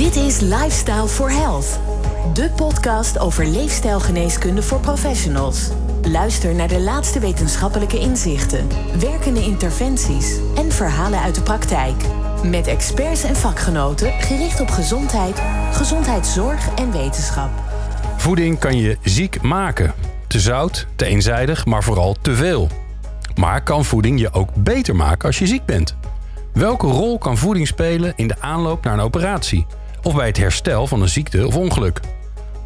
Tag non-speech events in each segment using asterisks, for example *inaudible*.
Dit is Lifestyle for Health. De podcast over leefstijlgeneeskunde voor professionals. Luister naar de laatste wetenschappelijke inzichten, werkende interventies en verhalen uit de praktijk. Met experts en vakgenoten gericht op gezondheid, gezondheidszorg en wetenschap. Voeding kan je ziek maken. Te zout, te eenzijdig, maar vooral te veel. Maar kan voeding je ook beter maken als je ziek bent? Welke rol kan voeding spelen in de aanloop naar een operatie? Of bij het herstel van een ziekte of ongeluk?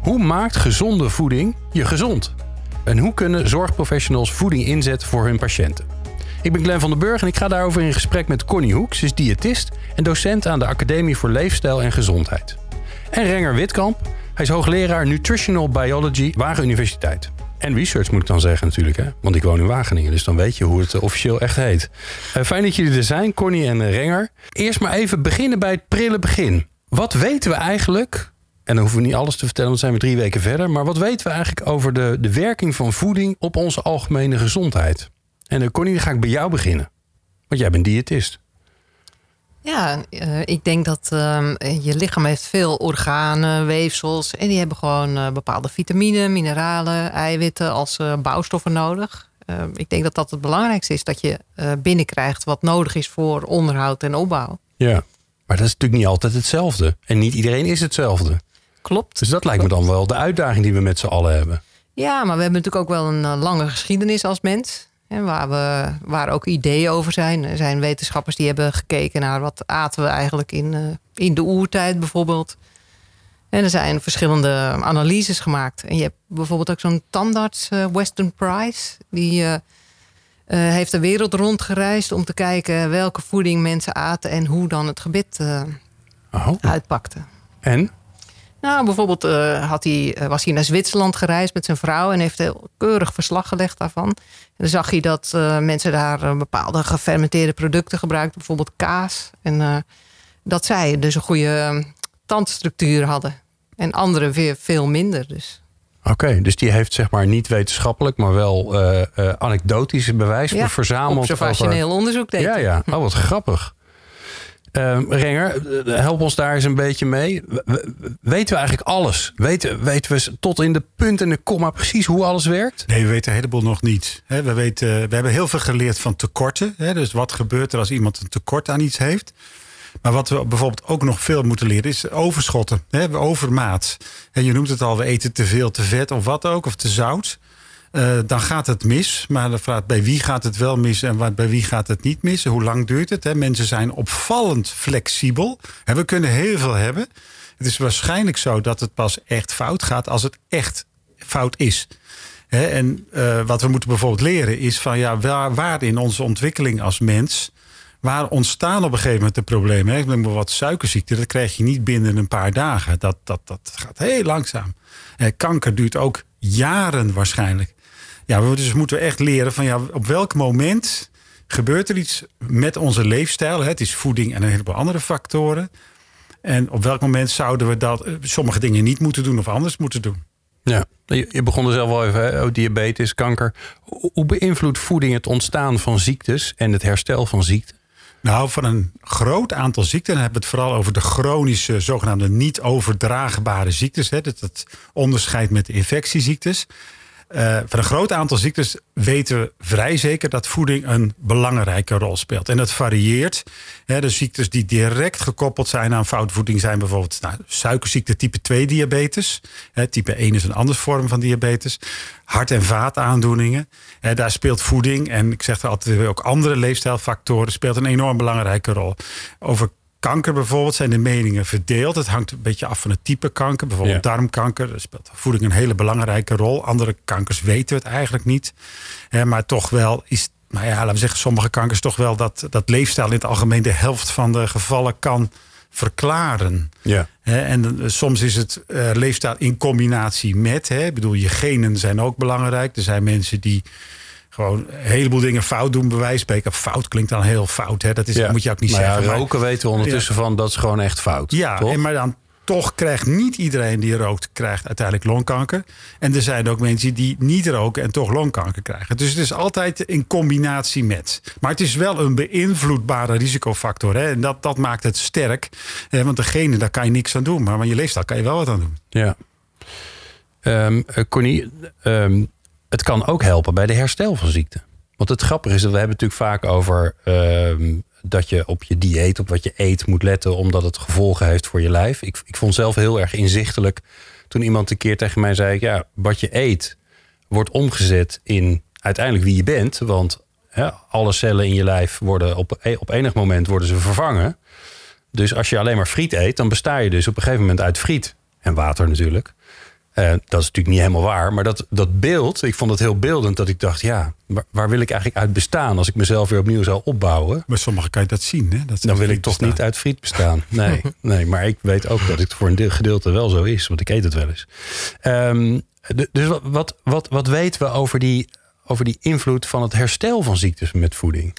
Hoe maakt gezonde voeding je gezond? En hoe kunnen zorgprofessionals voeding inzetten voor hun patiënten? Ik ben Glenn van den Burg en ik ga daarover in gesprek met Connie Hoeks, is diëtist en docent aan de Academie voor Leefstijl en Gezondheid. En Renger Witkamp, hij is hoogleraar Nutritional Biology, Wagen Universiteit. En research moet ik dan zeggen natuurlijk, hè? want ik woon in Wageningen, dus dan weet je hoe het eh, officieel echt heet. Uh, fijn dat jullie er zijn, Connie en uh, Renger. Eerst maar even beginnen bij het prille begin. Wat weten we eigenlijk, en dan hoeven we niet alles te vertellen, want zijn we drie weken verder, maar wat weten we eigenlijk over de, de werking van voeding op onze algemene gezondheid? En uh, Connie, dan ga ik bij jou beginnen, want jij bent diëtist. Ja, uh, ik denk dat uh, je lichaam heeft veel organen, weefsels. En die hebben gewoon uh, bepaalde vitamine, mineralen, eiwitten als bouwstoffen nodig. ik denk dat dat het belangrijkste is. Dat je binnenkrijgt wat nodig is voor onderhoud en opbouw. Ja, maar dat is natuurlijk niet altijd hetzelfde. En niet iedereen is hetzelfde. Klopt. Dus dat lijkt Klopt. me dan wel de uitdaging die we met z'n allen hebben. Ja, maar we hebben natuurlijk ook wel een lange geschiedenis als mens. En waar, we, waar ook ideeën over zijn. Er zijn wetenschappers die hebben gekeken naar wat aten we eigenlijk in, uh, in de oertijd bijvoorbeeld. En er zijn verschillende analyses gemaakt. En je hebt bijvoorbeeld ook zo'n tandarts, uh, Weston Price. Die uh, heeft de wereld rondgereisd om te kijken welke voeding mensen aten en hoe dan het gebit oh. uitpakte. En? Nou, bijvoorbeeld uh, had hij, was hij naar Zwitserland gereisd met zijn vrouw en heeft heel keurig verslag gelegd daarvan. En dan zag hij dat uh, mensen daar uh, bepaalde gefermenteerde producten gebruikten, bijvoorbeeld kaas. En dat zij dus een goede tandstructuur hadden. En anderen weer veel minder. Dus. Oké, okay, dus die heeft zeg maar niet wetenschappelijk, maar wel anekdotische bewijs ja, verzameld. Observationeel over... onderzoek deed Ja, ja. Oh, wat grappig. Uh, Renger, help ons daar eens een beetje mee. Weten we eigenlijk alles? Weten, weten we tot in de punt en de komma precies hoe alles werkt? Nee, we weten een heleboel nog niet. We, weten, we hebben heel veel geleerd van tekorten. Dus wat gebeurt er als iemand een tekort aan iets heeft? Maar wat we bijvoorbeeld ook nog veel moeten leren is overschotten. Overmaat. En je noemt het al, we eten te veel, te vet of wat ook, of te zout. Uh, dan gaat het mis. Maar de vraag bij wie gaat het wel mis en bij wie gaat het niet mis? Hoe lang duurt het? Hè? Mensen zijn opvallend flexibel. We kunnen heel veel hebben. Het is waarschijnlijk zo dat het pas echt fout gaat als het echt fout is. Hè? En uh, wat we moeten bijvoorbeeld leren is van ja, waar, waar in onze ontwikkeling als mens. Waar ontstaan op een gegeven moment de problemen? Hè? Ik maar wat suikerziekte, dat krijg je niet binnen een paar dagen. Dat, dat, dat gaat heel langzaam. Eh, kanker duurt ook jaren waarschijnlijk. Ja, we dus moeten echt leren van ja, op welk moment gebeurt er iets met onze leefstijl. Het is voeding en een heleboel andere factoren. En op welk moment zouden we dat sommige dingen niet moeten doen of anders moeten doen? Ja, je begon er zelf wel even, hè? Oh, diabetes, kanker. Hoe beïnvloedt voeding het ontstaan van ziektes en het herstel van ziekten? Nou, van een groot aantal ziekten, dan hebben we het vooral over de chronische, zogenaamde niet overdraagbare ziektes. Hè, dat het onderscheid met infectieziektes. Uh, van een groot aantal ziektes weten we vrij zeker dat voeding een belangrijke rol speelt. En dat varieert. Hè, de ziektes die direct gekoppeld zijn aan foutvoeding zijn bijvoorbeeld nou, suikerziekte type 2 diabetes. Hè, type 1 is een andere vorm van diabetes. Hart- en vaataandoeningen. Hè, daar speelt voeding en ik zeg er altijd ook andere leefstijlfactoren speelt een enorm belangrijke rol. Over kanker bijvoorbeeld zijn de meningen verdeeld. Het hangt een beetje af van het type kanker. Bijvoorbeeld ja. darmkanker. Daar speelt voeding een hele belangrijke rol. Andere kankers weten we het eigenlijk niet. Hè, maar toch wel is, nou ja, laten we zeggen, sommige kankers toch wel dat, dat leefstijl in het algemeen de helft van de gevallen kan verklaren. Ja. Hè, en soms is het uh, leefstijl in combinatie met. Hè, ik bedoel, je genen zijn ook belangrijk. Er zijn mensen die gewoon een heleboel dingen fout doen, bewijs spreken. Fout klinkt dan heel fout, hè? Dat, is, ja. moet je ook niet maar zeggen. Ja, roken maar, weten we ondertussen ja. van dat is gewoon echt fout. Ja, en maar dan toch krijgt niet iedereen die rookt, krijgt uiteindelijk longkanker. En er zijn ook mensen die niet roken en toch longkanker krijgen. Dus het is altijd in combinatie met. Maar het is wel een beïnvloedbare risicofactor. Hè? En dat, dat maakt het sterk. Eh, want degene, daar kan je niks aan doen. Maar van je leefstijl kan je wel wat aan doen. Ja. Um, Connie, um, het kan ook helpen bij de herstel van ziekte. Want het grappige is dat we hebben natuurlijk vaak over um, dat je op je dieet, op wat je eet moet letten, omdat het gevolgen heeft voor je lijf. Ik, ik vond zelf heel erg inzichtelijk toen iemand een keer tegen mij zei: Ja, wat je eet wordt omgezet in uiteindelijk wie je bent. Want alle cellen in je lijf worden op, e, op enig moment worden ze vervangen. Dus als je alleen maar friet eet, dan besta je dus op een gegeven moment uit friet. En water natuurlijk. Uh, dat is natuurlijk niet helemaal waar. Maar dat, dat beeld, ik vond het heel beeldend dat ik dacht, ja, waar, waar, wil ik eigenlijk uit bestaan als ik mezelf weer opnieuw zou opbouwen? Maar sommigen kan je dat zien, hè? Dat dan wil ik toch niet uit friet bestaan. Nee, *laughs* nee, maar ik weet ook dat het voor een gedeelte wel zo is, want ik eet het wel eens. Um, dus wat, wat, wat, wat weten we over die, over die invloed van het herstel van ziektes met voeding?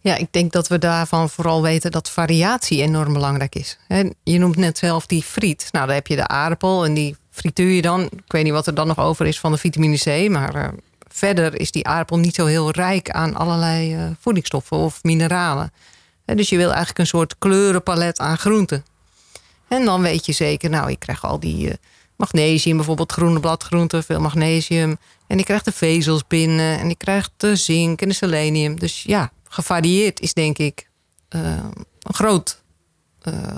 Ja, ik denk dat we daarvan vooral weten dat variatie enorm belangrijk is. Je noemt net zelf die friet. Nou, daar heb je de aardappel en die frituur je dan. Ik weet niet wat er dan nog over is van de vitamine C. Maar uh, verder is die aardappel niet zo heel rijk aan allerlei uh, voedingsstoffen of mineralen. En dus je wil eigenlijk een soort kleurenpalet aan groenten. En dan weet je zeker, nou, je krijgt al die uh, magnesium, bijvoorbeeld groene bladgroenten, veel magnesium. En je krijgt de vezels binnen en je krijgt de zink en de selenium. Dus ja, gevarieerd is denk ik een groot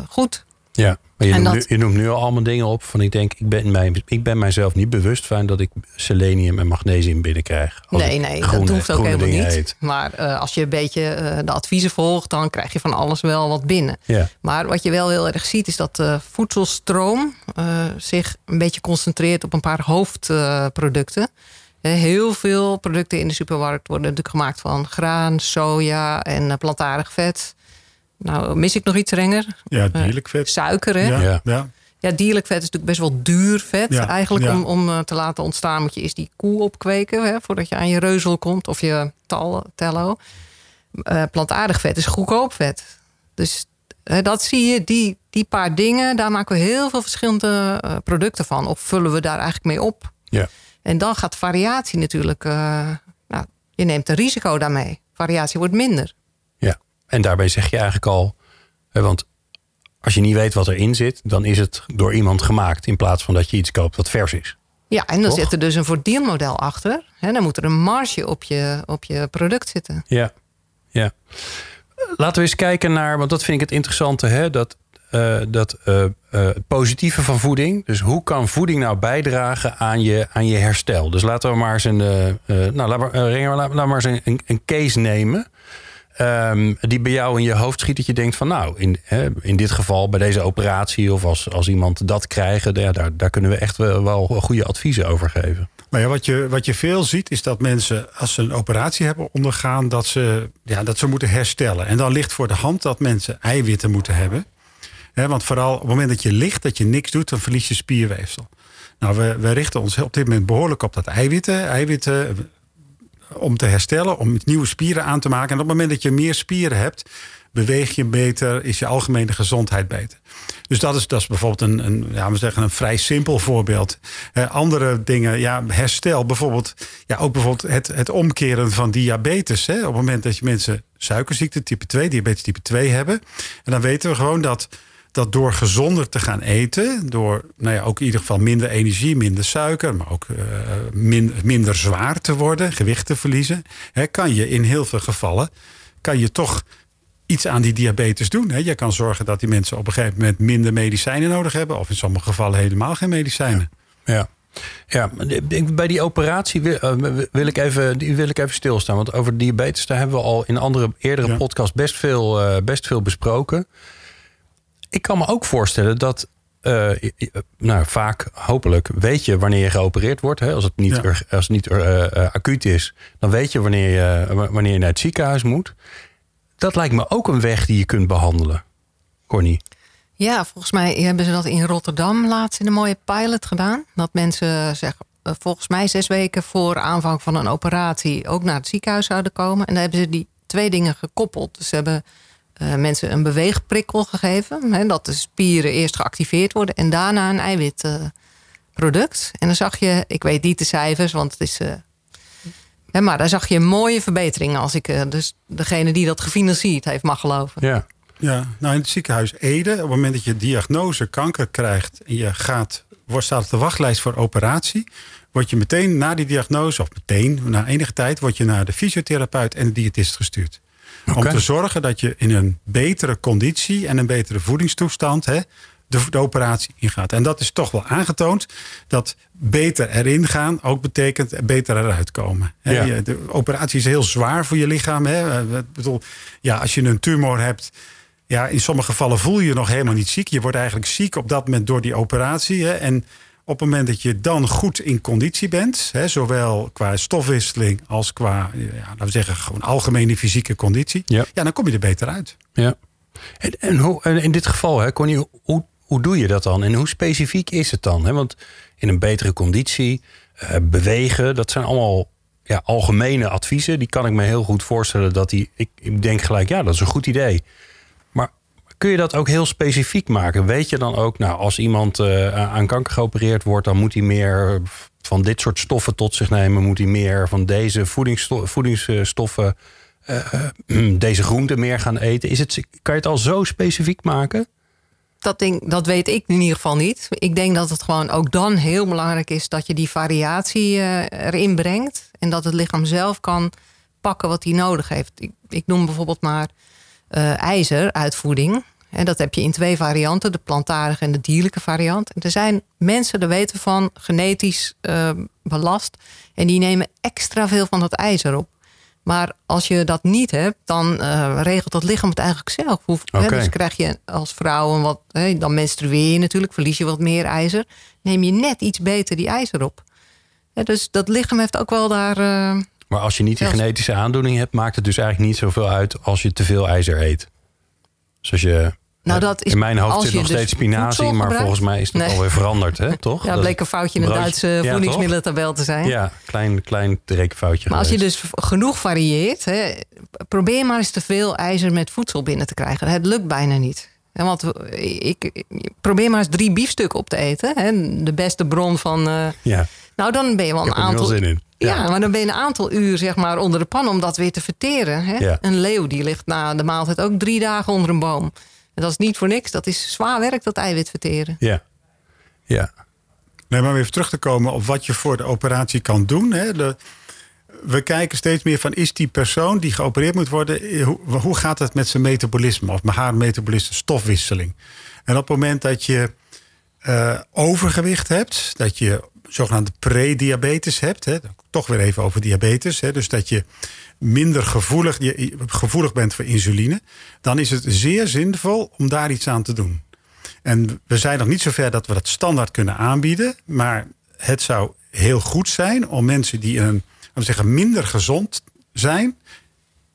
goed. Ja, maar je, noemt, nu, je noemt nu al allemaal dingen op van ik denk, ik ben, mij, ik ben mijzelf niet bewust van dat ik selenium en magnesium binnenkrijg. Nee, nee, dat hoeft ook helemaal niet. Maar uh, als je een beetje uh, de adviezen volgt, dan krijg je van alles wel wat binnen. Ja. Maar wat je wel heel erg ziet, is dat de voedselstroom uh, zich een beetje concentreert op een paar hoofdproducten. Heel veel producten in de supermarkt worden natuurlijk gemaakt van graan, soja en plantaardig vet. Nou, mis ik nog iets strenger? Ja, eh, dierlijk vet. suiker, hè? Ja. ja. Ja, dierlijk vet is natuurlijk best wel duur vet. Eigenlijk om, om eh, te laten ontstaan moet je eerst die koe opkweken... Hè, voordat je aan je reuzel komt of je tal, tello. Uh, plantaardig vet is goedkoop vet. Dus dat zie je, die, die paar dingen... daar maken we heel veel verschillende producten van. Of vullen we daar eigenlijk mee op. Ja. En dan gaat variatie natuurlijk... nou, je neemt een risico daarmee. Variatie wordt minder. En daarbij zeg je eigenlijk al, want als je niet weet wat erin zit, dan is het door iemand gemaakt in plaats van dat je iets koopt wat vers is. Ja, en dan zit er dus een voordeelmodel achter. En dan moet er een marge op je, op je product zitten. Ja, ja. Laten we eens kijken naar, want dat vind ik het interessante, hè, dat, uh, dat uh, uh, positieve van voeding. Dus hoe kan voeding nou bijdragen aan je, aan je herstel? Dus laten we maar eens een, nou, laat maar, laat, maar eens een, een case nemen. Um, die bij jou in je hoofd schiet dat je denkt van nou, in, in dit geval bij deze operatie of als, als iemand dat krijgen, ja, daar, daar kunnen we echt wel, wel goede adviezen over geven. Maar ja, wat, je, wat je veel ziet is dat mensen als ze een operatie hebben ondergaan, dat ze, ja, dat ze moeten herstellen. En dan ligt voor de hand dat mensen eiwitten moeten hebben. want vooral op het moment dat je ligt, dat je niks doet, dan verlies je spierweefsel. Nou, we, we richten ons op dit moment behoorlijk op dat eiwitten. Eiwitten om te herstellen, om nieuwe spieren aan te maken. En op het moment dat je meer spieren hebt, beweeg je beter, is je algemene gezondheid beter. Dus dat is, dat is bijvoorbeeld een, een, ja, we zeggen een vrij simpel voorbeeld. andere dingen, ja, herstel, bijvoorbeeld, ja, ook bijvoorbeeld het, het omkeren van diabetes. Hè. Op het moment dat je mensen suikerziekte type 2, diabetes type 2 hebben. En dan weten we gewoon dat dat door gezonder te gaan eten, door nou ja, ook in ieder geval minder energie, minder suiker, maar ook uh, minder zwaar te worden, gewicht te verliezen, hè, kan je in heel veel gevallen kan je toch iets aan die diabetes doen. Hè. Je kan zorgen dat die mensen op een gegeven moment minder medicijnen nodig hebben, of in sommige gevallen helemaal geen medicijnen. Ja. ja. bij die operatie wil, wil, ik even, wil ik even stilstaan. Want over diabetes daar hebben we al in andere eerdere ja. podcasts best veel, uh, best veel besproken ik kan me ook voorstellen dat uh, nou, vaak, hopelijk, weet je wanneer je geopereerd wordt. Hè? Als het niet, ja. als het niet uh, acuut is, dan weet je wanneer, je wanneer je naar het ziekenhuis moet. Dat lijkt me ook een weg die je kunt behandelen. Corny. Ja, volgens mij hebben ze dat in Rotterdam laatst in een mooie pilot gedaan. Dat mensen zeggen, volgens mij zes weken voor aanvang van een operatie ook naar het ziekenhuis zouden komen. En dan hebben ze die twee dingen gekoppeld. Dus ze hebben uh, mensen een beweegprikkel gegeven. Hè, dat de spieren eerst geactiveerd worden en daarna een eiwitproduct. en dan zag je, ik weet niet de cijfers, want het is. Hè, maar daar zag je een mooie verbetering als ik dus degene die dat gefinancierd heeft mag geloven. Ja. Ja, nou in het ziekenhuis Ede, op het moment dat je diagnose kanker krijgt en je gaat, wordt staat op de wachtlijst voor operatie, word je meteen na die diagnose, of meteen, na enige tijd, word je naar de fysiotherapeut en de diëtist gestuurd. Om te zorgen dat je in een betere conditie en een betere voedingstoestand hè, de, de, operatie ingaat. En dat is toch wel aangetoond dat beter erin gaan ook betekent beter eruit komen. Ja. De operatie is heel zwaar voor je lichaam. Hè. Ik bedoel, ja, als je een tumor hebt ja, in sommige gevallen voel je je nog helemaal niet ziek. Je wordt eigenlijk ziek op dat moment door die operatie. Hè. En op het moment dat je dan goed in conditie bent, hè, zowel qua stofwisseling als qua, ja, laten we zeggen, gewoon algemene fysieke conditie, ja. ja dan kom je er beter uit. Ja. En, en, hoe, en in dit geval, hè, Connie, hoe, hoe doe je dat dan? En hoe specifiek is het dan? Hè? Want in een betere conditie, uh, bewegen, dat zijn allemaal ja, algemene adviezen. Die kan ik me heel goed voorstellen dat die. Ik, ik denk gelijk, ja, dat is een goed idee. Kun je dat ook heel specifiek maken? Weet je dan ook, nou, als iemand uh, aan kanker geopereerd wordt, dan moet hij meer van dit soort stoffen tot zich nemen, moet hij meer van deze voedingsstoffen, uh, *clears throat* deze groenten meer gaan eten? Is het, kan je het al zo specifiek maken? Dat, ding, dat weet ik in ieder geval niet. Ik denk dat het gewoon ook dan heel belangrijk is dat je die variatie erin brengt. En dat het lichaam zelf kan pakken wat hij nodig heeft. Ik, ik noem bijvoorbeeld maar uh, ijzer uit voeding. En dat heb je in twee varianten, de plantaardige en de dierlijke variant. En er zijn mensen, daar weten van, genetisch uh, belast. En die nemen extra veel van dat ijzer op. Maar als je dat niet hebt, dan uh, regelt het lichaam het eigenlijk zelf. Hoe, okay. dus krijg je als vrouw een wat, hè, dan menstrueer je natuurlijk, verlies je wat meer ijzer. Neem je net iets beter die ijzer op. dus dat lichaam heeft ook wel daar. Uh, maar als je niet die genetische aandoening hebt, maakt het dus eigenlijk niet zoveel uit als je te veel ijzer eet. Zoals je nou, dat is, in mijn hoofd zit nog dus steeds spinazie, maar volgens mij is het nee. alweer veranderd, hè? toch? Ja, dat bleek een foutje in de Duitse ja, voedingsmiddelentabel te zijn. Ja, klein, klein rekenfoutje. Maar als je dus genoeg varieert, hè, probeer maar eens te veel ijzer met voedsel binnen te krijgen. Het lukt bijna niet. Want ik, probeer maar eens drie biefstukken op te eten. Hè, de beste bron van. Uh, ja. Nou, dan ben je wel een aantal. Zin in. Ja. maar dan ben je een aantal uur zeg maar, onder de pan om dat weer te verteren. Hè? Een leeuw die ligt na de maaltijd ook drie dagen onder een boom. En dat is niet voor niks. Dat is zwaar werk, dat eiwit verteren. Ja. Ja. Nee, maar even terug te komen op wat je voor de operatie kan doen. Hè? De, we kijken steeds meer van is die persoon die geopereerd moet worden, eh, hoe, hoe gaat het met zijn metabolisme of met haar metabolisme, stofwisseling? En op het moment dat je uh, overgewicht hebt, dat je zogenaamde prediabetes hebt, hè, toch weer even over diabetes, hè, dus dat je minder gevoelig, je, gevoelig bent voor insuline, dan is het zeer zinvol om daar iets aan te doen. En we zijn nog niet zover dat we dat standaard kunnen aanbieden, maar het zou heel goed zijn om mensen die een, we zeggen, minder gezond zijn,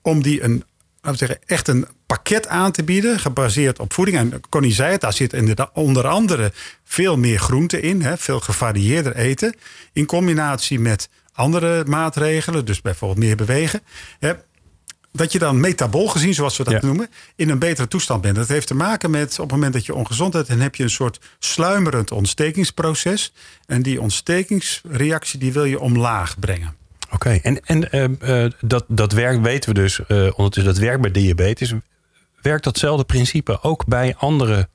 om die een, we zeggen, echt een pakket aan te bieden, gebaseerd op voeding. En Connie zei het, daar zit onder andere veel meer groente in, hè, veel gevarieerder eten, in combinatie met andere maatregelen, dus bijvoorbeeld meer bewegen. Hè, dat je dan metabol gezien, zoals we dat noemen, in een betere toestand bent. Dat heeft te maken met op het moment dat je ongezond bent, dan heb je een soort sluimerend ontstekingsproces. En die ontstekingsreactie die wil je omlaag brengen. Oké, en, en uh, uh, dat, dat werkt, weten we dus uh, ondertussen, dat werkt bij diabetes. Werkt datzelfde principe ook bij andere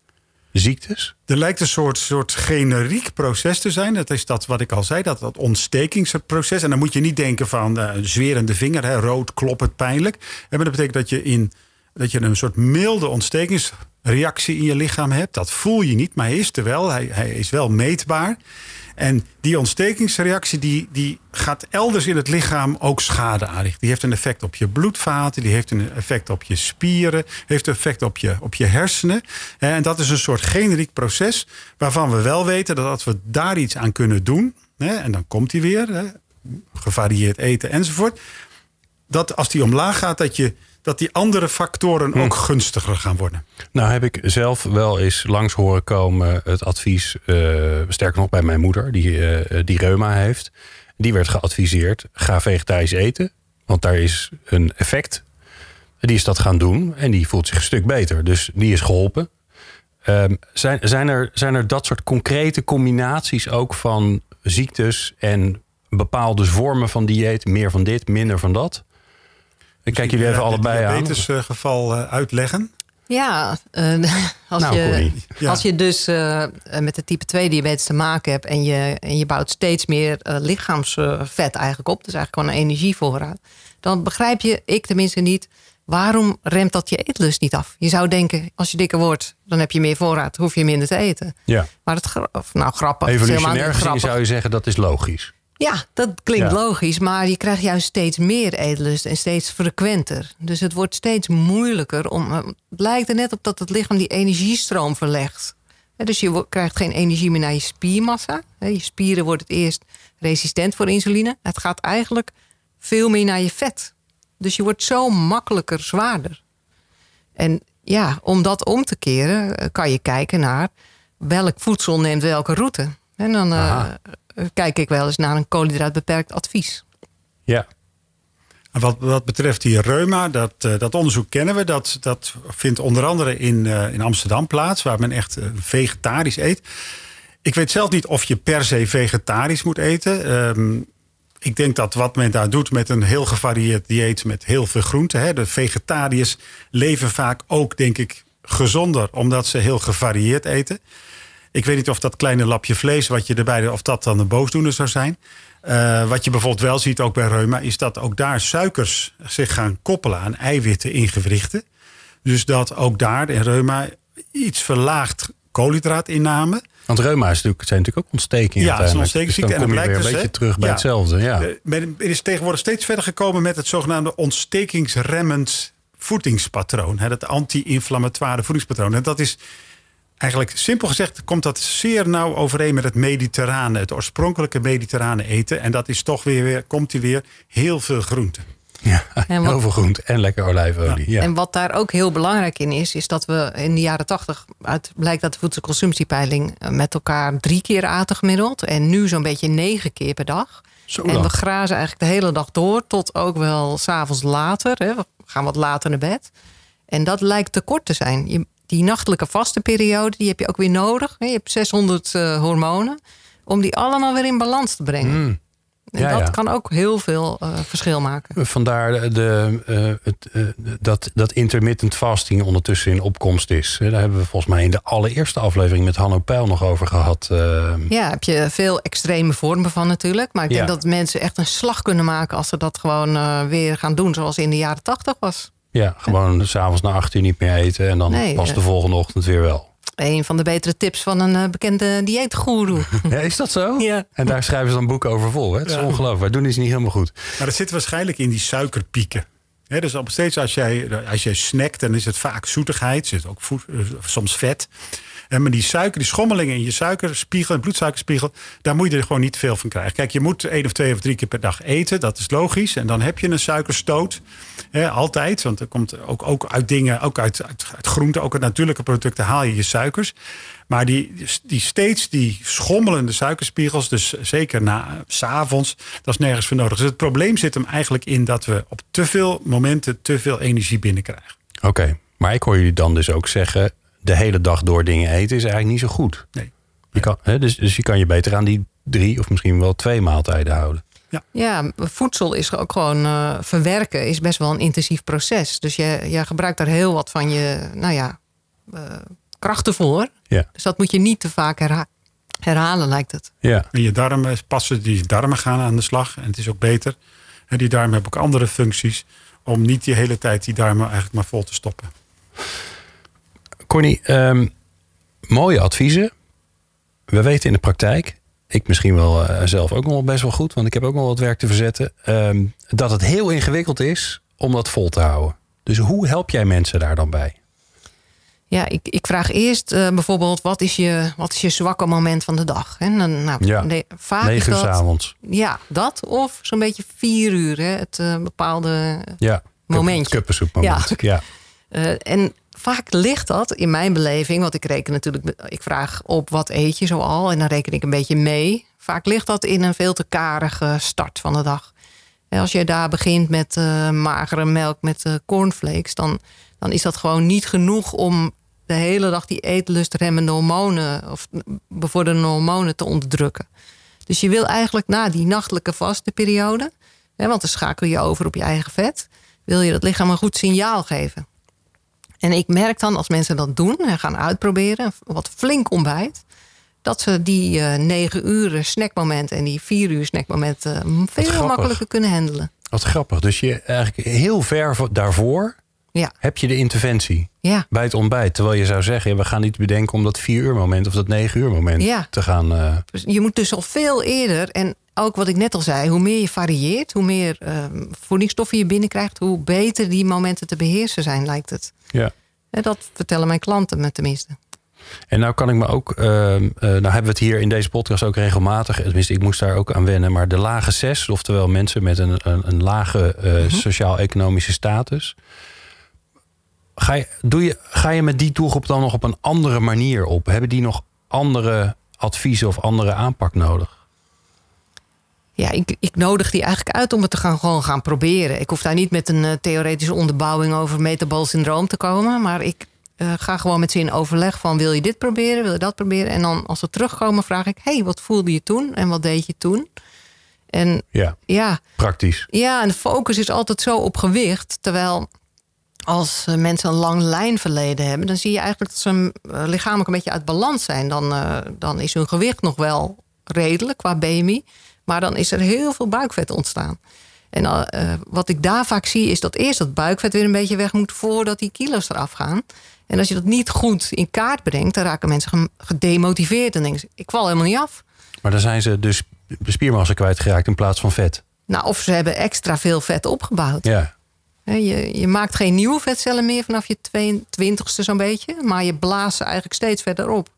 ziektes? Er lijkt een soort, soort generiek proces te zijn. Dat is dat wat ik al zei, dat, dat ontstekingsproces. En dan moet je niet denken van uh, zwerende vinger, hè, rood, kloppend, pijnlijk. En dat betekent dat je, in, dat je een soort milde ontstekingsreactie in je lichaam hebt. Dat voel je niet, maar hij is er wel. Hij, hij is wel meetbaar. En die ontstekingsreactie die, die gaat elders in het lichaam ook schade aanrichten. Die heeft een effect op je bloedvaten, die heeft een effect op je spieren, heeft een effect op je, op je hersenen. En dat is een soort generiek proces waarvan we wel weten dat als we daar iets aan kunnen doen, en dan komt hij weer, gevarieerd eten enzovoort, dat als die omlaag gaat, dat je dat die andere factoren hm. ook gunstiger gaan worden. Nou heb ik zelf wel eens langs horen komen het advies, uh, sterker nog bij mijn moeder, die, uh, die reuma heeft. Die werd geadviseerd, ga vegetarisch eten, want daar is een effect. Die is dat gaan doen en die voelt zich een stuk beter. Dus die is geholpen. Ehm, zijn, zijn, er, zijn er dat soort concrete combinaties ook van ziektes en bepaalde vormen van dieet? Meer van dit, minder van dat? Ik kijk jullie even allebei aan. Het geval uh, uitleggen. Ja, uh, *laughs* als, nou, je, als je dus uh, met de type 2 diabetes te maken hebt en je, en je bouwt steeds meer uh, lichaamsvet eigenlijk op, dus eigenlijk gewoon een energievoorraad, dan begrijp je, ik tenminste niet, waarom remt dat je eetlust niet af? Je zou denken, als je dikker wordt, dan heb je meer voorraad, hoef je minder te eten. Ja. Maar het, of, nou grappig. Evolutionair gezien zou je zeggen, dat is logisch. Ja, dat klinkt logisch, maar je krijgt juist steeds meer eetlust en steeds frequenter. Dus het wordt steeds moeilijker om. Eh, het lijkt er net op dat het lichaam die energiestroom verlegt. Dus je krijgt geen energie meer naar je spiermassa. Je spieren worden het eerst resistent voor insuline. Het gaat eigenlijk veel meer naar je vet. Dus je wordt zo makkelijker zwaarder. En ja, om dat om te keren, eh, kan je kijken naar welk voedsel neemt welke route. En dan uh, kijk ik wel eens naar een koolhydraatbeperkt advies. Ja. Wat, wat betreft die reuma, dat, uh, dat onderzoek kennen we. Dat, dat vindt onder andere in, uh, in Amsterdam plaats, waar men echt vegetarisch eet. Ik weet zelf niet of je per se vegetarisch moet eten. Um, ik denk dat wat men daar doet met een heel gevarieerd dieet met heel veel groenten. Hè, de vegetariërs leven vaak ook, denk ik, gezonder, omdat ze heel gevarieerd eten. Ik weet niet of dat kleine lapje vlees wat je erbij of dat dan een boosdoener zou zijn. Uh, wat je bijvoorbeeld wel ziet ook bij reuma, is dat ook daar suikers zich gaan koppelen aan eiwitten in gewrichten. Dus dat ook daar in reuma iets verlaagd koolhydraatinname. Want reuma is natuurlijk, zijn natuurlijk ook ontstekingen. Ja, het is een ontstekingsziekte. Dus en dan kom je weer een dus, beetje terug bij ja, hetzelfde. Ja. Men is tegenwoordig steeds verder gekomen met het zogenaamde ontstekingsremmend voedingspatroon. Hè, dat anti-inflammatoire voedingspatroon. En dat is eigenlijk simpel gezegd komt dat zeer nauw overeen met het mediterrane, het oorspronkelijke mediterrane eten. En dat is toch weer, weer komt hij weer heel veel groenten. Ja, en wat, heel veel groente en lekker olijfolie. Ja. En wat daar ook heel belangrijk in is, is dat we in de jaren tachtig, uit blijkt dat de voedselconsumptiepeiling eh, met elkaar drie keer aten gemiddeld. En nu zo'n beetje negen keer per dag. Zo en we grazen eigenlijk de hele dag door, tot ook wel s'avonds later. Hè. We gaan wat later naar bed. En dat lijkt te kort te zijn. Je, die nachtelijke vaste periode, die heb je ook weer nodig. Je hebt 600 uh, hormonen. Om die allemaal weer in balans te brengen. Mm. En ja, dat ja. kan ook heel veel uh, verschil maken. Vandaar de, uh, het, uh, dat, dat intermittent fasting ondertussen in opkomst is. Daar hebben we volgens mij in de allereerste aflevering met Hanno Peil nog over gehad. Ja, heb je veel extreme vormen van natuurlijk. Maar ik denk dat mensen echt een slag kunnen maken als ze dat gewoon weer gaan doen zoals in de jaren tachtig was. Ja, gewoon ja. s'avonds na acht uur niet meer eten en dan nee, pas de volgende ochtend weer wel. Een van de betere tips van een uh, bekende dieetgoeroe. *laughs* Ja, is dat zo? Ja. En daar schrijven ze dan boeken over vol. Hè? Het is ja. ongelooflijk. Wij doen iets niet helemaal goed. Maar dat zit waarschijnlijk in die suikerpieken. He, dus op steeds als jij, als jij snackt, dan is het vaak zoetigheid. zit ook voed, soms vet. En maar die suiker, die schommelingen in je suikerspiegel en bloedsuikerspiegel, daar moet je er gewoon niet veel van krijgen. Kijk, je moet één of twee of drie keer per dag eten, dat is logisch. En dan heb je een suikerstoot. He, altijd, want er komt ook, ook uit dingen, ook uit, uit, groenten, ook uit natuurlijke producten haal je je suikers. Maar die, die steeds die schommelende suikerspiegels, dus zeker na s avonds, dat is nergens voor nodig. Dus het probleem zit hem eigenlijk in dat we op te veel momenten te veel energie binnenkrijgen. Oké, maar ik hoor jullie dan dus ook zeggen, de hele dag door dingen eten is eigenlijk niet zo goed. Nee. Je kan, hè, dus, dus je kan je beter aan die drie of misschien wel twee maaltijden houden. Ja. ja, voedsel is ook gewoon uh, verwerken is best wel een intensief proces. Dus je, je gebruikt daar heel wat van je, nou ja, uh, krachten voor. Ja. Dus dat moet je niet te vaak herha herhalen, lijkt het. Ja. En je darmen passen, die darmen gaan aan de slag. En het is ook beter. En die darmen hebben ook andere functies. Om niet die hele tijd die darmen eigenlijk maar vol te stoppen. Connie, um, mooie adviezen. We weten in de praktijk, ik misschien wel uh, zelf ook nog wel best wel goed, want ik heb ook nog wat werk te verzetten, um, dat het heel ingewikkeld is om dat vol te houden. Dus hoe help jij mensen daar dan bij? Ja, ik, ik vraag eerst uh, bijvoorbeeld, wat is, je, wat is je zwakke moment van de dag? En dan, nou, ja, nee, vaak negen uur avonds. Ja, dat. Of zo'n beetje vier uur, hè, het uh, bepaalde ja, momentje. Kuppensoepmoment. Ja. ja. Uh, en vaak ligt dat in mijn beleving, want ik reken natuurlijk, ik vraag op wat eet je zoal en dan reken ik een beetje mee. Vaak ligt dat in een veel te karige start van de dag. En als je daar begint met uh, magere melk, met uh, cornflakes, dan, dan is dat gewoon niet genoeg om de hele dag die eetlustremmende hormonen of bevorderende hormonen te onderdrukken. Dus je wil eigenlijk na die nachtelijke vasteperiode, hè, want dan schakel je over op je eigen vet, wil je dat lichaam een goed signaal geven. En ik merk dan als mensen dat doen en gaan uitproberen, wat flink ontbijt, dat ze die uh, negen uur snackmoment en die vier uur snackmoment uh, veel makkelijker kunnen handelen. Wat grappig. Dus je eigenlijk heel ver daarvoor ja. heb je de interventie ja. bij het ontbijt. Terwijl je zou zeggen, we gaan niet bedenken om dat vier uur moment of dat negen uur moment ja. te gaan. Uh... Dus je moet dus al veel eerder. En ook wat ik net al zei, hoe meer je varieert, hoe meer voedingsstoffen je binnenkrijgt, hoe beter die momenten te beheersen zijn, lijkt het. Ja. En dat vertellen mijn klanten me tenminste. En nou kan ik me ook, uh, nou hebben we het hier in deze podcast ook regelmatig, tenminste ik moest daar ook aan wennen, maar de lage zes, oftewel mensen met een, een, een lage uh, sociaal-economische status. Ga je, doe je, ga je met die doelgroep dan nog op een andere manier op? Hebben die nog andere adviezen of andere aanpak nodig? Ja, ik, ik nodig die eigenlijk uit om het te gaan, gewoon gaan proberen. Ik hoef daar niet met een uh, theoretische onderbouwing over metabool syndroom te komen. Maar ik uh, ga gewoon met ze in overleg van wil je dit proberen, wil je dat proberen. En dan als we terugkomen vraag ik, hey, wat voelde je toen en wat deed je toen? En ja, ja, praktisch. Ja, en de focus is altijd zo op gewicht. Terwijl als uh, mensen een lang lijnverleden hebben, dan zie je eigenlijk dat ze lichamelijk een beetje uit balans zijn. Dan, dan is hun gewicht nog wel redelijk qua BMI. Maar dan is er heel veel buikvet ontstaan. En uh, wat ik daar vaak zie is dat eerst dat buikvet weer een beetje weg moet voordat die kilo's eraf gaan. En als je dat niet goed in kaart brengt, dan raken mensen gedemotiveerd en denken ze, ik val helemaal niet af. Maar dan zijn ze dus spiermassa kwijtgeraakt in plaats van vet. Nou, of ze hebben extra veel vet opgebouwd. Ja. Je, je maakt geen nieuwe vetcellen meer vanaf je 22ste zo'n beetje, maar je blaast ze eigenlijk steeds verder op.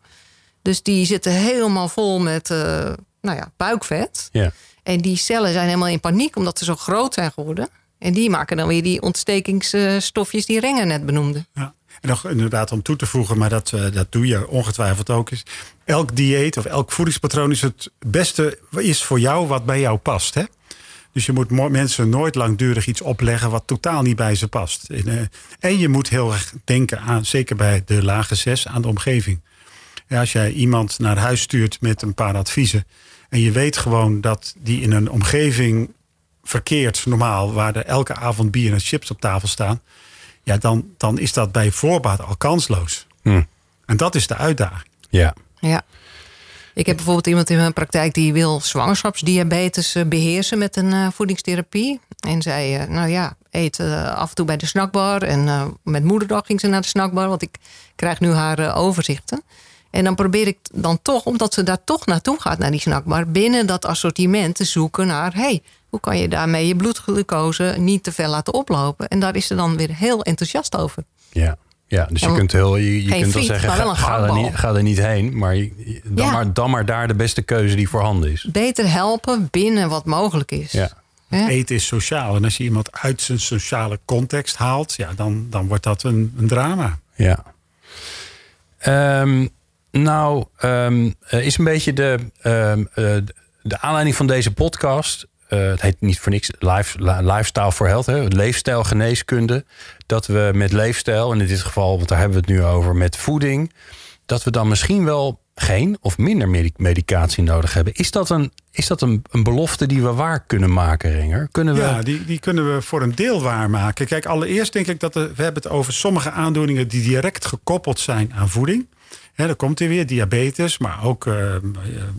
Dus die zitten helemaal vol met uh, nou ja, buikvet. Ja. En die cellen zijn helemaal in paniek omdat ze zo groot zijn geworden. En die maken dan weer die ontstekingsstofjes die Renger net benoemde. Ja. En nog inderdaad om toe te voegen, maar dat, uh, dat doe je ongetwijfeld ook. Is, elk dieet of elk voedingspatroon is het beste is voor jou wat bij jou past. Hè? Dus je moet mensen nooit langdurig iets opleggen wat totaal niet bij ze past. En, uh, en je moet heel erg denken aan, zeker bij de lage zes, aan de omgeving. Ja, als jij iemand naar huis stuurt met een paar adviezen. En je weet gewoon dat die in een omgeving verkeert, normaal, waar er elke avond bier en chips op tafel staan. ja, dan, dan is dat bij voorbaat al kansloos. Hm. En dat is de uitdaging. Ja. Ja. Ik heb bijvoorbeeld iemand in mijn praktijk die wil zwangerschapsdiabetes eh, beheersen met een uh, voedingstherapie. En zij, uh, nou ja, eet af en toe bij de snackbar. En met moederdag ging ze naar de snackbar, want ik krijg nu haar overzichten. En dan probeer ik dan toch, omdat ze daar toch naartoe gaat, naar die snackbar, binnen dat assortiment te zoeken naar: hey, hoe kan je daarmee je bloedglucose niet te veel laten oplopen? En daar is ze dan weer heel enthousiast over. Ja. Ja, dus je kunt, heel, je, je kunt friet, wel zeggen, ga, ga, er niet, ga er niet heen. Maar, dan, Ja. maar dan maar daar de beste keuze die voorhanden is. Beter helpen binnen wat mogelijk is. Ja. Eten is sociaal. En als je iemand uit zijn sociale context haalt, ja, dan, dan wordt dat een, een drama. Ja. Ehm, nou, ehm, eh, is een beetje de, ehm, eh, de aanleiding van deze podcast. eh, het heet niet voor niks life, li- Lifestyle for Health, hè, leefstijlgeneeskunde. Dat we met leefstijl, en in dit geval, want daar hebben we het nu over, met voeding. Dat we dan misschien wel geen of minder medi- medicatie nodig hebben. Is dat een, is dat een, een belofte die we waar kunnen maken, Renger? Kunnen we. Ja, die, die kunnen we voor een deel waarmaken. Kijk, allereerst denk ik dat er- we hebben het over sommige aandoeningen die direct gekoppeld zijn aan voeding. Hè, dan komt hij weer, diabetes, maar ook eh,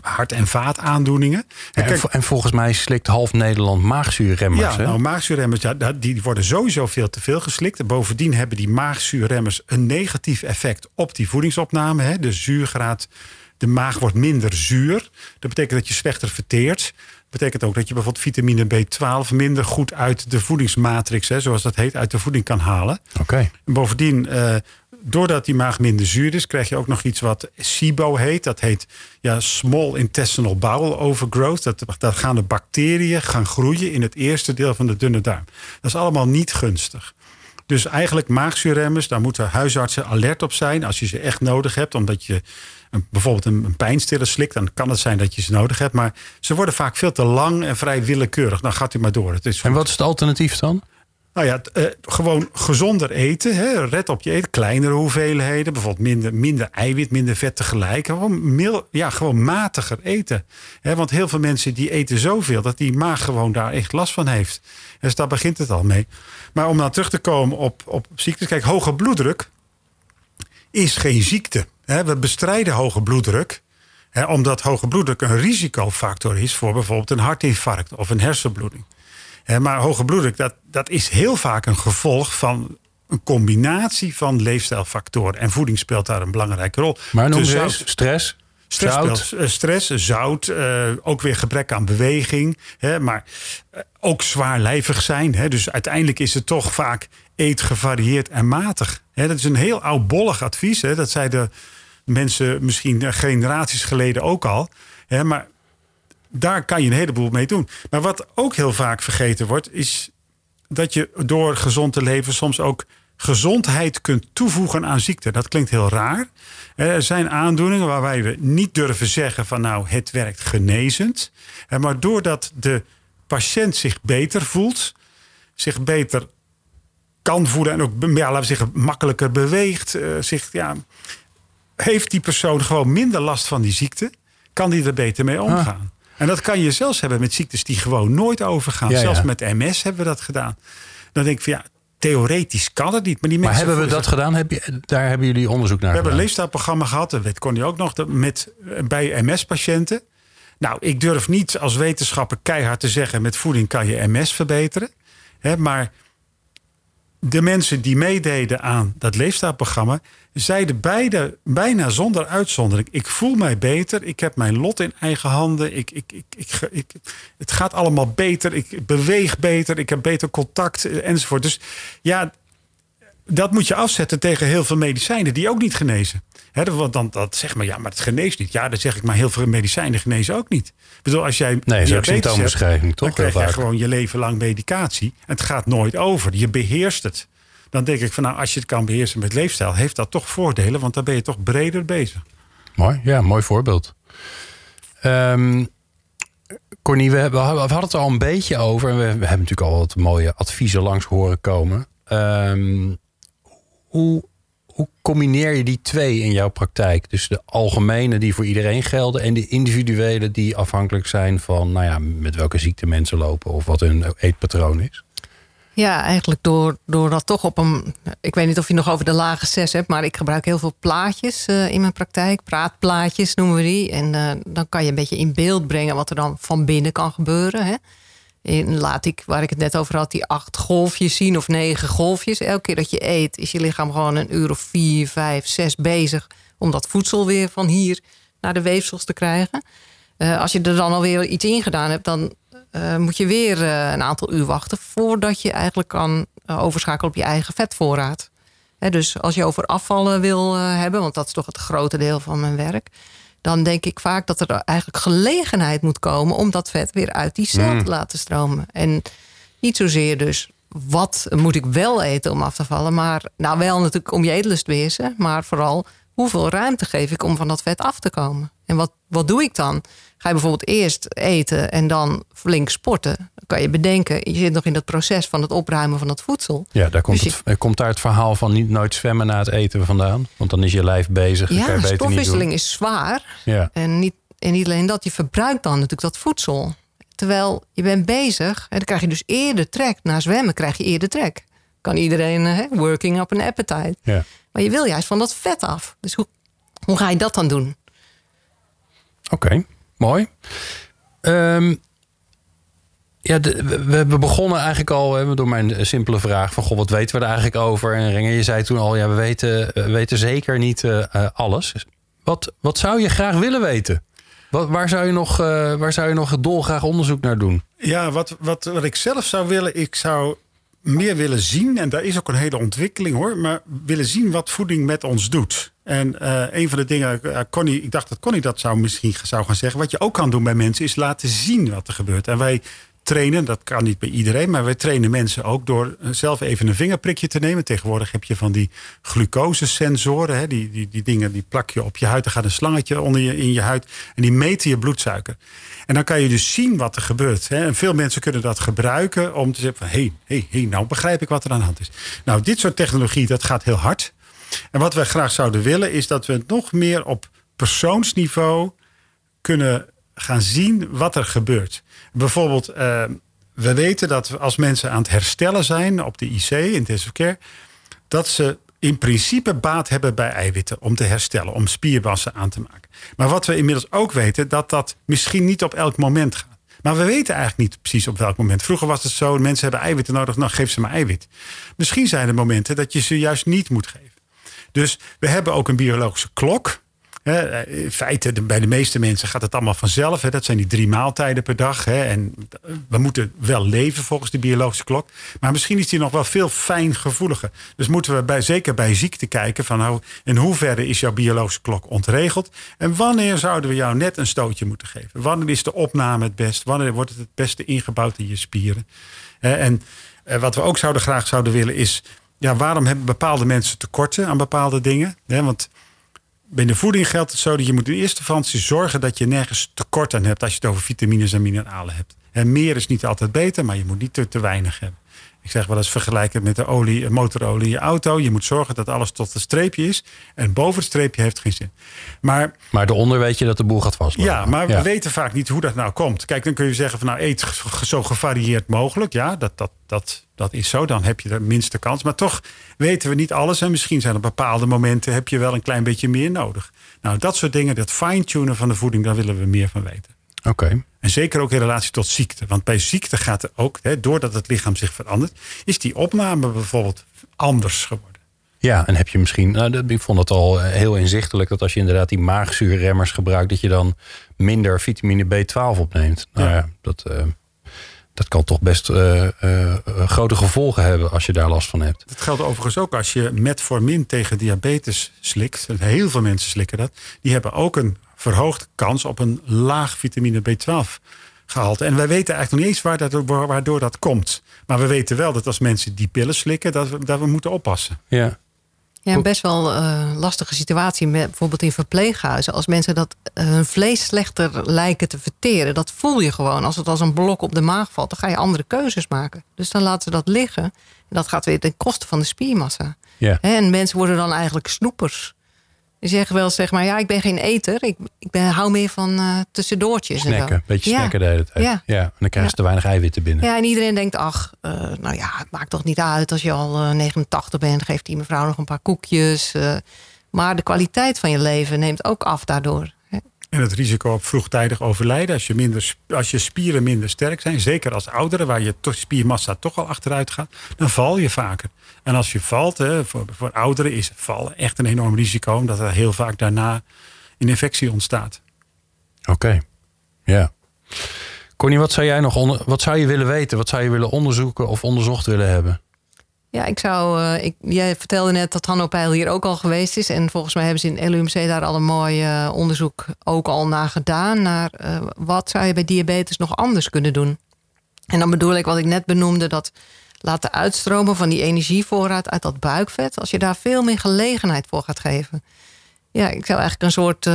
hart- en vaataandoeningen. En en, kijk, vo- en volgens mij slikt half Nederland maagzuurremmers. ja, hè? nou, maagzuurremmers, ja, die worden sowieso veel te veel geslikt. En bovendien hebben die maagzuurremmers een negatief effect op die voedingsopname. Hè. De zuurgraad, de maag wordt minder zuur. Dat betekent dat je slechter verteert. Dat betekent ook dat je bijvoorbeeld vitamine B12 minder goed uit de voedingsmatrix, hè, zoals dat heet, uit de voeding kan halen. Oké. En bovendien, eh, doordat die maag minder zuur is, krijg je ook nog iets wat SIBO heet. Dat heet ja, Small Intestinal Bowel Overgrowth. Dat, daar gaan de bacteriën gaan groeien in het eerste deel van de dunne darm. Dat is allemaal niet gunstig. Dus eigenlijk maagzuurremmers, daar moeten huisartsen alert op zijn als je ze echt nodig hebt. Omdat je een, bijvoorbeeld een, een pijnstiller slikt, dan kan het zijn dat je ze nodig hebt. Maar ze worden vaak veel te lang en vrij willekeurig. Dan gaat u maar door. Het is En wat is het alternatief dan? Nou ja, eh, gewoon gezonder eten. Hè. Red op je eten. Kleinere hoeveelheden. Bijvoorbeeld minder, minder eiwit, minder vet tegelijk. Gewoon, mil, ja, gewoon matiger eten. Hè, want heel veel mensen die eten zoveel... dat die maag gewoon daar echt last van heeft. Dus daar begint het al mee. Maar om dan terug te komen op, op ziektes. Kijk, hoge bloeddruk is geen ziekte. Hè. We bestrijden hoge bloeddruk. Hè, omdat hoge bloeddruk een risicofactor is... voor bijvoorbeeld een hartinfarct of een hersenbloeding. Maar hoge bloeddruk, dat, dat is heel vaak een gevolg van een combinatie van leefstijlfactoren. En voeding speelt daar een belangrijke rol. Maar noem Dus. Stress, Stress, zout. speelt, eh, stress zout, eh, ook weer gebrek aan beweging. Hè, maar eh, ook zwaarlijvig zijn. Hè, dus uiteindelijk is het toch vaak eet gevarieerd en matig. Hè, dat is een heel oudbollig advies. Hè, dat zeiden mensen misschien generaties geleden ook al. Hè, maar daar kan je een heleboel mee doen. Maar wat ook heel vaak vergeten wordt, is dat je door gezond te leven soms ook gezondheid kunt toevoegen aan ziekte. Dat klinkt heel raar. Er zijn aandoeningen waarbij we niet durven zeggen van nou het werkt genezend. Maar doordat de patiënt zich beter voelt, zich beter kan voelen en ook ja, laten we zeggen makkelijker beweegt, eh, zich ja, heeft die persoon gewoon minder last van die ziekte, kan die er beter mee omgaan. En dat kan je zelfs hebben met ziektes die gewoon nooit overgaan. Ja, zelfs ja. met MS hebben we dat gedaan. Dan denk ik van ja, theoretisch kan het niet. Maar, die Maar mensen hebben we dat gedaan? Heb je, daar hebben jullie onderzoek naar we hebben een gedaan? leefstijlprogramma gehad, dat weet Connie ook nog, met, bij MS-patiënten. Nou, ik durf niet als wetenschapper keihard te zeggen... met voeding kan je MS verbeteren. Hè, maar de mensen die meededen aan dat leefstijlprogramma... zeiden beide, bijna zonder uitzondering... ik voel mij beter, ik heb mijn lot in eigen handen... Ik, ik, ik, ik, het gaat allemaal beter, ik beweeg beter... ik heb beter contact eh, enzovoort. Dus ja, dat moet je afzetten tegen heel veel medicijnen die ook niet genezen. Hè, want dan dat zeg maar, ja, maar het geneest niet. Ja, dan zeg ik maar heel veel medicijnen genezen ook niet. Ik bedoel, als jij Nee, diabetes hebt, symptoombeschrijving, toch? dan krijg je gewoon je leven lang medicatie. Het gaat nooit over. Je beheerst het. Dan denk ik van, nou, als je het kan beheersen met leefstijl, heeft dat toch voordelen, want dan ben je toch breder bezig. Mooi, ja, mooi voorbeeld. Ehm Cornie, we, hebben- we hadden het al een beetje over. En we, we hebben natuurlijk al wat mooie adviezen langs horen komen. Ehm, hoe, combineer je die twee in jouw praktijk? Dus de algemene die voor iedereen gelden... en de individuele die afhankelijk zijn van... Nou ja, met welke ziekte mensen lopen... of wat hun eetpatroon is. Ja, eigenlijk door, door dat toch op een. Ik weet niet of je nog over de lage zes hebt, maar ik gebruik heel veel plaatjes eh, in mijn praktijk. Praatplaatjes noemen we die. En eh, dan kan je een beetje in beeld brengen wat er dan van binnen kan gebeuren. Hè. En laat ik, waar ik het net over had, die acht golfjes zien of negen golfjes. Elke keer dat je eet, is je lichaam gewoon een uur of vier, vijf, zes bezig om dat voedsel weer van hier naar de weefsels te krijgen. Eh, als je er dan alweer iets in gedaan hebt, dan eh, moet je weer eh, een aantal uur wachten voordat je eigenlijk kan overschakelen op je eigen vetvoorraad. Dus als je over afvallen wil hebben, want dat is toch het grote deel van mijn werk, dan denk ik vaak dat er eigenlijk gelegenheid moet komen om dat vet weer uit die cel te laten stromen. En niet zozeer dus wat moet ik wel eten om af te vallen, maar nou wel natuurlijk om je eetlust te beheersen, maar vooral hoeveel ruimte geef ik om van dat vet af te komen. En wat, wat doe ik dan? Ga je bijvoorbeeld eerst eten en dan flink sporten? Dan kan je bedenken, je zit nog in dat proces van het opruimen van dat voedsel. Ja, daar komt, Dus het, komt daar het verhaal van niet nooit zwemmen na het eten vandaan. Want dan is je lijf bezig. dat kan je Ja, stofwisseling is zwaar. Ja. En niet, en niet alleen dat, je verbruikt dan natuurlijk dat voedsel. Terwijl je bent bezig, en dan krijg je dus eerder trek. Na zwemmen krijg je eerder trek. Kan iedereen, eh, hè, working up an appetite. Ja. Maar je wil juist van dat vet af. Dus hoe, hoe ga je dat dan doen? Oké, mooi. Ehm, ja, we, we begonnen eigenlijk al hè, door mijn simpele vraag van... Goh, wat weten we er eigenlijk over? En Ringer, je zei toen al, ja, we weten, we weten zeker niet eh, eh, alles. Wat, wat zou je graag willen weten? Wat, waar, zou je nog, eh, waar zou je nog dolgraag onderzoek naar doen? Ja, wat, wat, wat ik zelf zou willen, ik zou meer willen zien, en daar is ook een hele ontwikkeling hoor, maar willen zien wat voeding met ons doet. En eh, een van de dingen, eh, Connie, ik dacht dat Connie dat zou misschien zou gaan zeggen. Wat je ook kan doen bij mensen is laten zien wat er gebeurt. En wij trainen. Dat kan niet bij iedereen, maar wij trainen mensen ook door zelf even een vingerprikje te nemen. Tegenwoordig heb je van die glucosesensoren. Hè, die, die, die dingen die plak je op je huid. Er gaat een slangetje onder je, in je huid en die meten je bloedsuiker. En dan kan je dus zien wat er gebeurt. Hè. En veel mensen kunnen dat gebruiken om te zeggen van... hé, hey, hey, nou begrijp ik wat er aan de hand is. Nou, dit soort technologie, dat gaat heel hard. En wat wij graag zouden willen is dat we het nog meer op persoonsniveau kunnen gaan zien wat er gebeurt. Bijvoorbeeld, uh, we weten dat als mensen aan het herstellen zijn op de IC, in intensive care, dat ze in principe baat hebben bij eiwitten om te herstellen, om spierbassen aan te maken. Maar wat we inmiddels ook weten, dat dat misschien niet op elk moment gaat. Maar we weten eigenlijk niet precies op welk moment. Vroeger was het zo, mensen hebben eiwitten nodig, nou geef ze maar eiwit. Misschien zijn er momenten dat je ze juist niet moet geven. Dus we hebben ook een biologische klok. In feite, bij de meeste mensen gaat het allemaal vanzelf. Dat zijn die drie maaltijden per dag. En we moeten wel leven volgens de biologische klok. Maar misschien is die nog wel veel fijngevoeliger. Dus moeten we bij, zeker bij ziekte kijken van in hoeverre is jouw biologische klok ontregeld. En wanneer zouden we jou net een stootje moeten geven? Wanneer is de opname het best? Wanneer wordt het het beste ingebouwd in je spieren? En eh, wat we ook zouden graag zouden willen is ja, waarom hebben bepaalde mensen tekorten aan bepaalde dingen? want bij de voeding geldt het zo dat je moet in eerste instantie zorgen dat je nergens tekort aan hebt als je het over vitamines en mineralen hebt. En meer is niet altijd beter, maar je moet niet te, te weinig hebben. Ik zeg wel eens vergelijken met de olie, motorolie in je auto. Je moet zorgen dat alles tot het streepje is. En boven het streepje heeft geen zin. Maar, maar eronder weet je dat de boel gaat vastlopen. Ja, maar we weten vaak niet hoe dat nou komt. Kijk, dan kun je zeggen van nou eet zo gevarieerd mogelijk. Ja, dat, dat, dat, dat is zo. Dan heb je de minste kans. Maar toch weten we niet alles. En misschien zijn er bepaalde momenten heb je wel een klein beetje meer nodig. Nou, dat soort dingen, dat fine-tunen van de voeding, daar willen we meer van weten. Oké. En zeker ook in relatie tot ziekte. Want bij ziekte gaat er ook, hè, doordat het lichaam zich verandert, is die opname bijvoorbeeld anders geworden. Ja, en heb je misschien, nou, ik vond het al eh, heel inzichtelijk dat als je inderdaad die maagzuurremmers gebruikt, dat je dan minder vitamine B12 opneemt. Nou ja, dat, uh, dat kan toch best uh, grote gevolgen hebben als je daar last van hebt. Dat geldt overigens ook als je metformin tegen diabetes slikt. Heel veel mensen slikken dat. Die hebben ook een verhoogde kans op een laag vitamine B12 gehalte. En wij weten eigenlijk nog niet eens waar dat, waardoor dat komt. Maar we weten wel dat als mensen die pillen slikken, dat we, dat we moeten oppassen. Ja. Ja, een best wel uh, lastige situatie, met, bijvoorbeeld in verpleeghuizen. Als mensen dat uh, hun vlees slechter lijken te verteren, dat voel je gewoon. Als het als een blok op de maag valt, dan ga je andere keuzes maken. Dus dan laten ze dat liggen. En dat gaat weer ten koste van de spiermassa. Ja. En mensen worden dan eigenlijk snoepers. Die zeggen wel, zeg maar, ja, ik ben geen eter. Ik, ik ben, hou meer van uh, tussendoortjes. Snacken, een beetje snacken de hele tijd. Ja. ja. En dan krijgen ze te weinig eiwitten binnen. Ja, en iedereen denkt, ach, uh, nou ja, het maakt toch niet uit als je al uh, 89 bent. Geeft die mevrouw nog een paar koekjes. Maar de kwaliteit van je leven neemt ook af daardoor. En het risico op vroegtijdig overlijden, als je, minder, als je spieren minder sterk zijn, zeker als ouderen, waar je spiermassa toch al achteruit gaat, dan val je vaker. En als je valt, hè, voor, voor ouderen is vallen echt een enorm risico, omdat er heel vaak daarna een infectie ontstaat. Oké, ja. Connie, wat zou jij nog onder, wat zou je willen weten? Wat zou je willen onderzoeken of onderzocht willen hebben? Ja, ik zou. Uh, ik, jij vertelde net dat Hanno Peil hier ook al geweest is. En volgens mij hebben ze in LUMC daar al een mooi uh, onderzoek ook al naar gedaan. Naar uh, wat zou je bij diabetes nog anders kunnen doen? En dan bedoel ik wat ik net benoemde: dat laten uitstromen van die energievoorraad uit dat buikvet. Als je daar veel meer gelegenheid voor gaat geven. Ja, ik zou eigenlijk een soort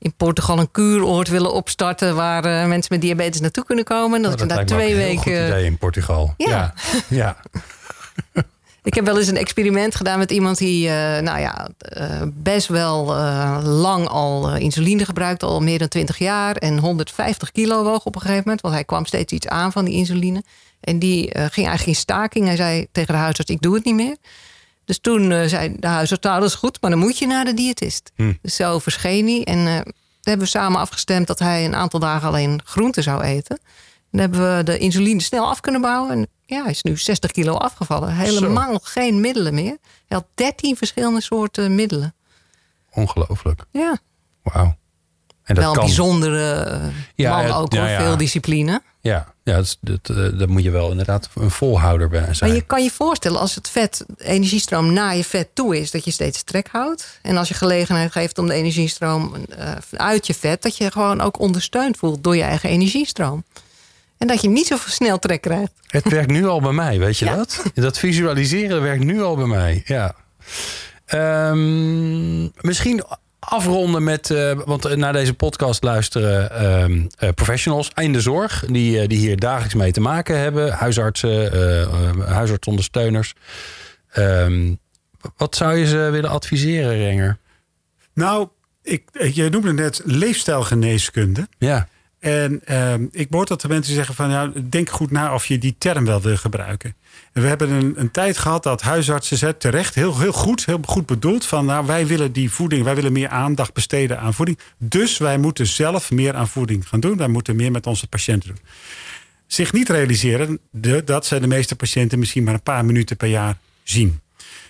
in Portugal een kuuroord willen opstarten waar uh, mensen met diabetes naartoe kunnen komen. Dat, oh, dat daar twee weken. Goed idee in Portugal. Ja. ja. ja. *laughs* *laughs* Ik heb wel eens een experiment gedaan met iemand die uh, nou ja, uh, best wel uh, lang al insuline gebruikt, al meer dan 20 jaar. En 150 kilo woog op een gegeven moment. Want hij kwam steeds iets aan van die insuline. En die ging eigenlijk in staking. Hij zei tegen de huisarts, ik doe het niet meer. Dus toen zei de huisarts, nou dat is goed, maar dan moet je naar de diëtist. Hm. Dus zo verscheen hij. En hebben we samen afgestemd dat hij een aantal dagen alleen groenten zou eten. Dan hebben we de insuline snel af kunnen bouwen. En ja, hij is nu 60 kilo afgevallen. Helemaal Zo. geen middelen meer. Hij had 13 verschillende soorten middelen. Ongelooflijk. Ja. Wauw. En dat Wel een kan... bijzondere ja, man ook ja, ja. veel discipline. Ja, ja dat, dat, dat, moet je wel inderdaad een volhouder bij zijn. Maar je kan je voorstellen als het vet, de energiestroom naar je vet toe is, dat je steeds trek houdt. En als je gelegenheid geeft om de energiestroom uh, uit je vet, dat je gewoon ook ondersteund voelt door je eigen energiestroom. En dat je niet zo snel trek krijgt. Het werkt nu al bij mij, weet je dat? Dat visualiseren werkt nu al bij mij, ja. Ehm, misschien afronden met, uh, want naar deze podcast luisteren ehm, eh, professionals in de zorg, die, die hier dagelijks mee te maken hebben, huisartsen, huisartsondersteuners. Um, wat zou je ze willen adviseren, Renger? Nou, ik, je noemde net leefstijlgeneeskunde. Ja. En uh, ik hoor dat de mensen zeggen van... Ja, denk goed na of je die term wel wil gebruiken. En we hebben een, een tijd gehad dat huisartsen zetten terecht... heel, heel goed, heel goed bedoeld van... nou, wij willen die voeding, wij willen meer aandacht besteden aan voeding. Dus wij moeten zelf meer aan voeding gaan doen. Wij moeten meer met onze patiënten doen. Zich niet realiseren de, dat zij de meeste patiënten... misschien maar een paar minuten per jaar zien.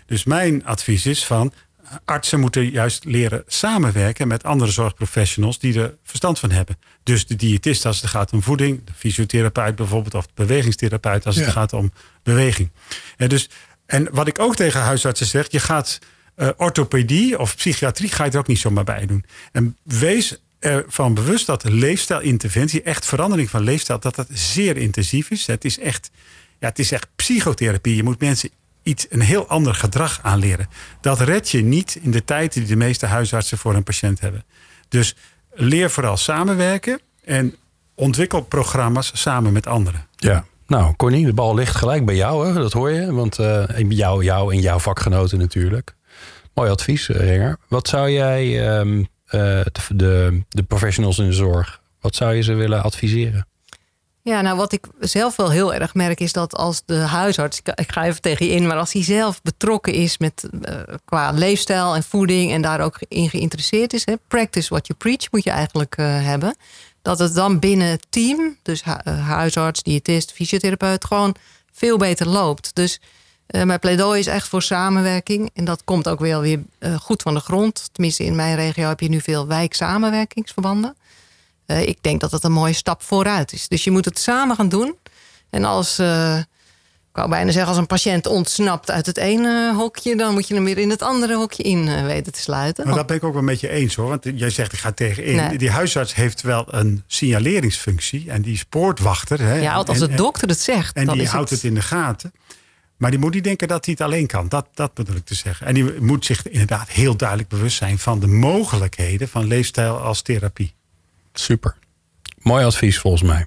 Dus mijn advies is van artsen moeten juist leren samenwerken met andere zorgprofessionals die er verstand van hebben. Dus de diëtist als het gaat om voeding, de fysiotherapeut bijvoorbeeld, of de bewegingstherapeut als het gaat om beweging. En, dus, en wat ik ook tegen huisartsen zeg, je gaat uh, orthopedie of psychiatrie ga je er ook niet zomaar bij doen. En wees ervan bewust dat leefstijlinterventie, echt verandering van leefstijl, dat dat zeer intensief is. Het is echt, ja, het is echt psychotherapie. Je moet mensen een heel ander gedrag aanleren. Dat red je niet in de tijd die de meeste huisartsen voor een patiënt hebben. Dus leer vooral samenwerken en ontwikkel programma's samen met anderen. Ja. Nou, Connie, de bal ligt gelijk bij jou, hè? dat hoor je. Want uh, jou, jou en jouw vakgenoten natuurlijk. Mooi advies, eh, Ringer. Wat zou jij um, uh, de, de professionals in de zorg, wat zou je ze willen adviseren? Ja, nou wat ik zelf wel heel erg merk is dat als de huisarts, ik ga even tegen je in, maar als hij zelf betrokken is met uh, qua leefstijl en voeding en daar ook in geïnteresseerd is, hè, practice what you preach moet je eigenlijk uh, hebben, dat het dan binnen het team, dus eh, huisarts, diëtist, fysiotherapeut, gewoon veel beter loopt. Dus mijn pleidooi is echt voor samenwerking en dat komt ook wel weer goed van de grond. Tenminste, in mijn regio heb je nu veel wijksamenwerkingsverbanden. Uh, ik denk dat dat een mooie stap vooruit is. Dus je moet het samen gaan doen. En als, uh, ik wou bijna zeggen, als een patiënt ontsnapt uit het ene hokje, dan moet je hem weer in het andere hokje in uh, weten te sluiten. Maar dat ben ik ook wel met je eens hoor. Want jij zegt, ik ga tegenin. Nee. Die huisarts heeft wel een signaleringsfunctie. En die is poortwachter. Hè, ja, als de dokter het zegt. En die houdt het... het in de gaten. Maar die moet niet denken dat hij het alleen kan. Dat, dat bedoel ik te zeggen. En die moet zich inderdaad heel duidelijk bewust zijn van de mogelijkheden van leefstijl als therapie. Super. Mooi advies volgens mij.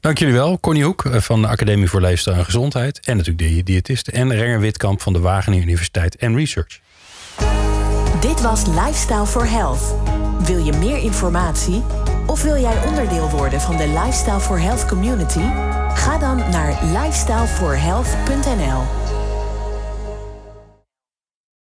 Dank jullie wel. Connie Hoek eh, van de Academie voor Leefstijl en Gezondheid. En natuurlijk de diëtiste. En Renger Witkamp van de Wageningen Universiteit en Research. Dit was Lifestyle for Health. Wil je meer informatie? Of wil jij onderdeel worden van de Lifestyle for Health community? Ga dan naar lifestyleforhealth.nl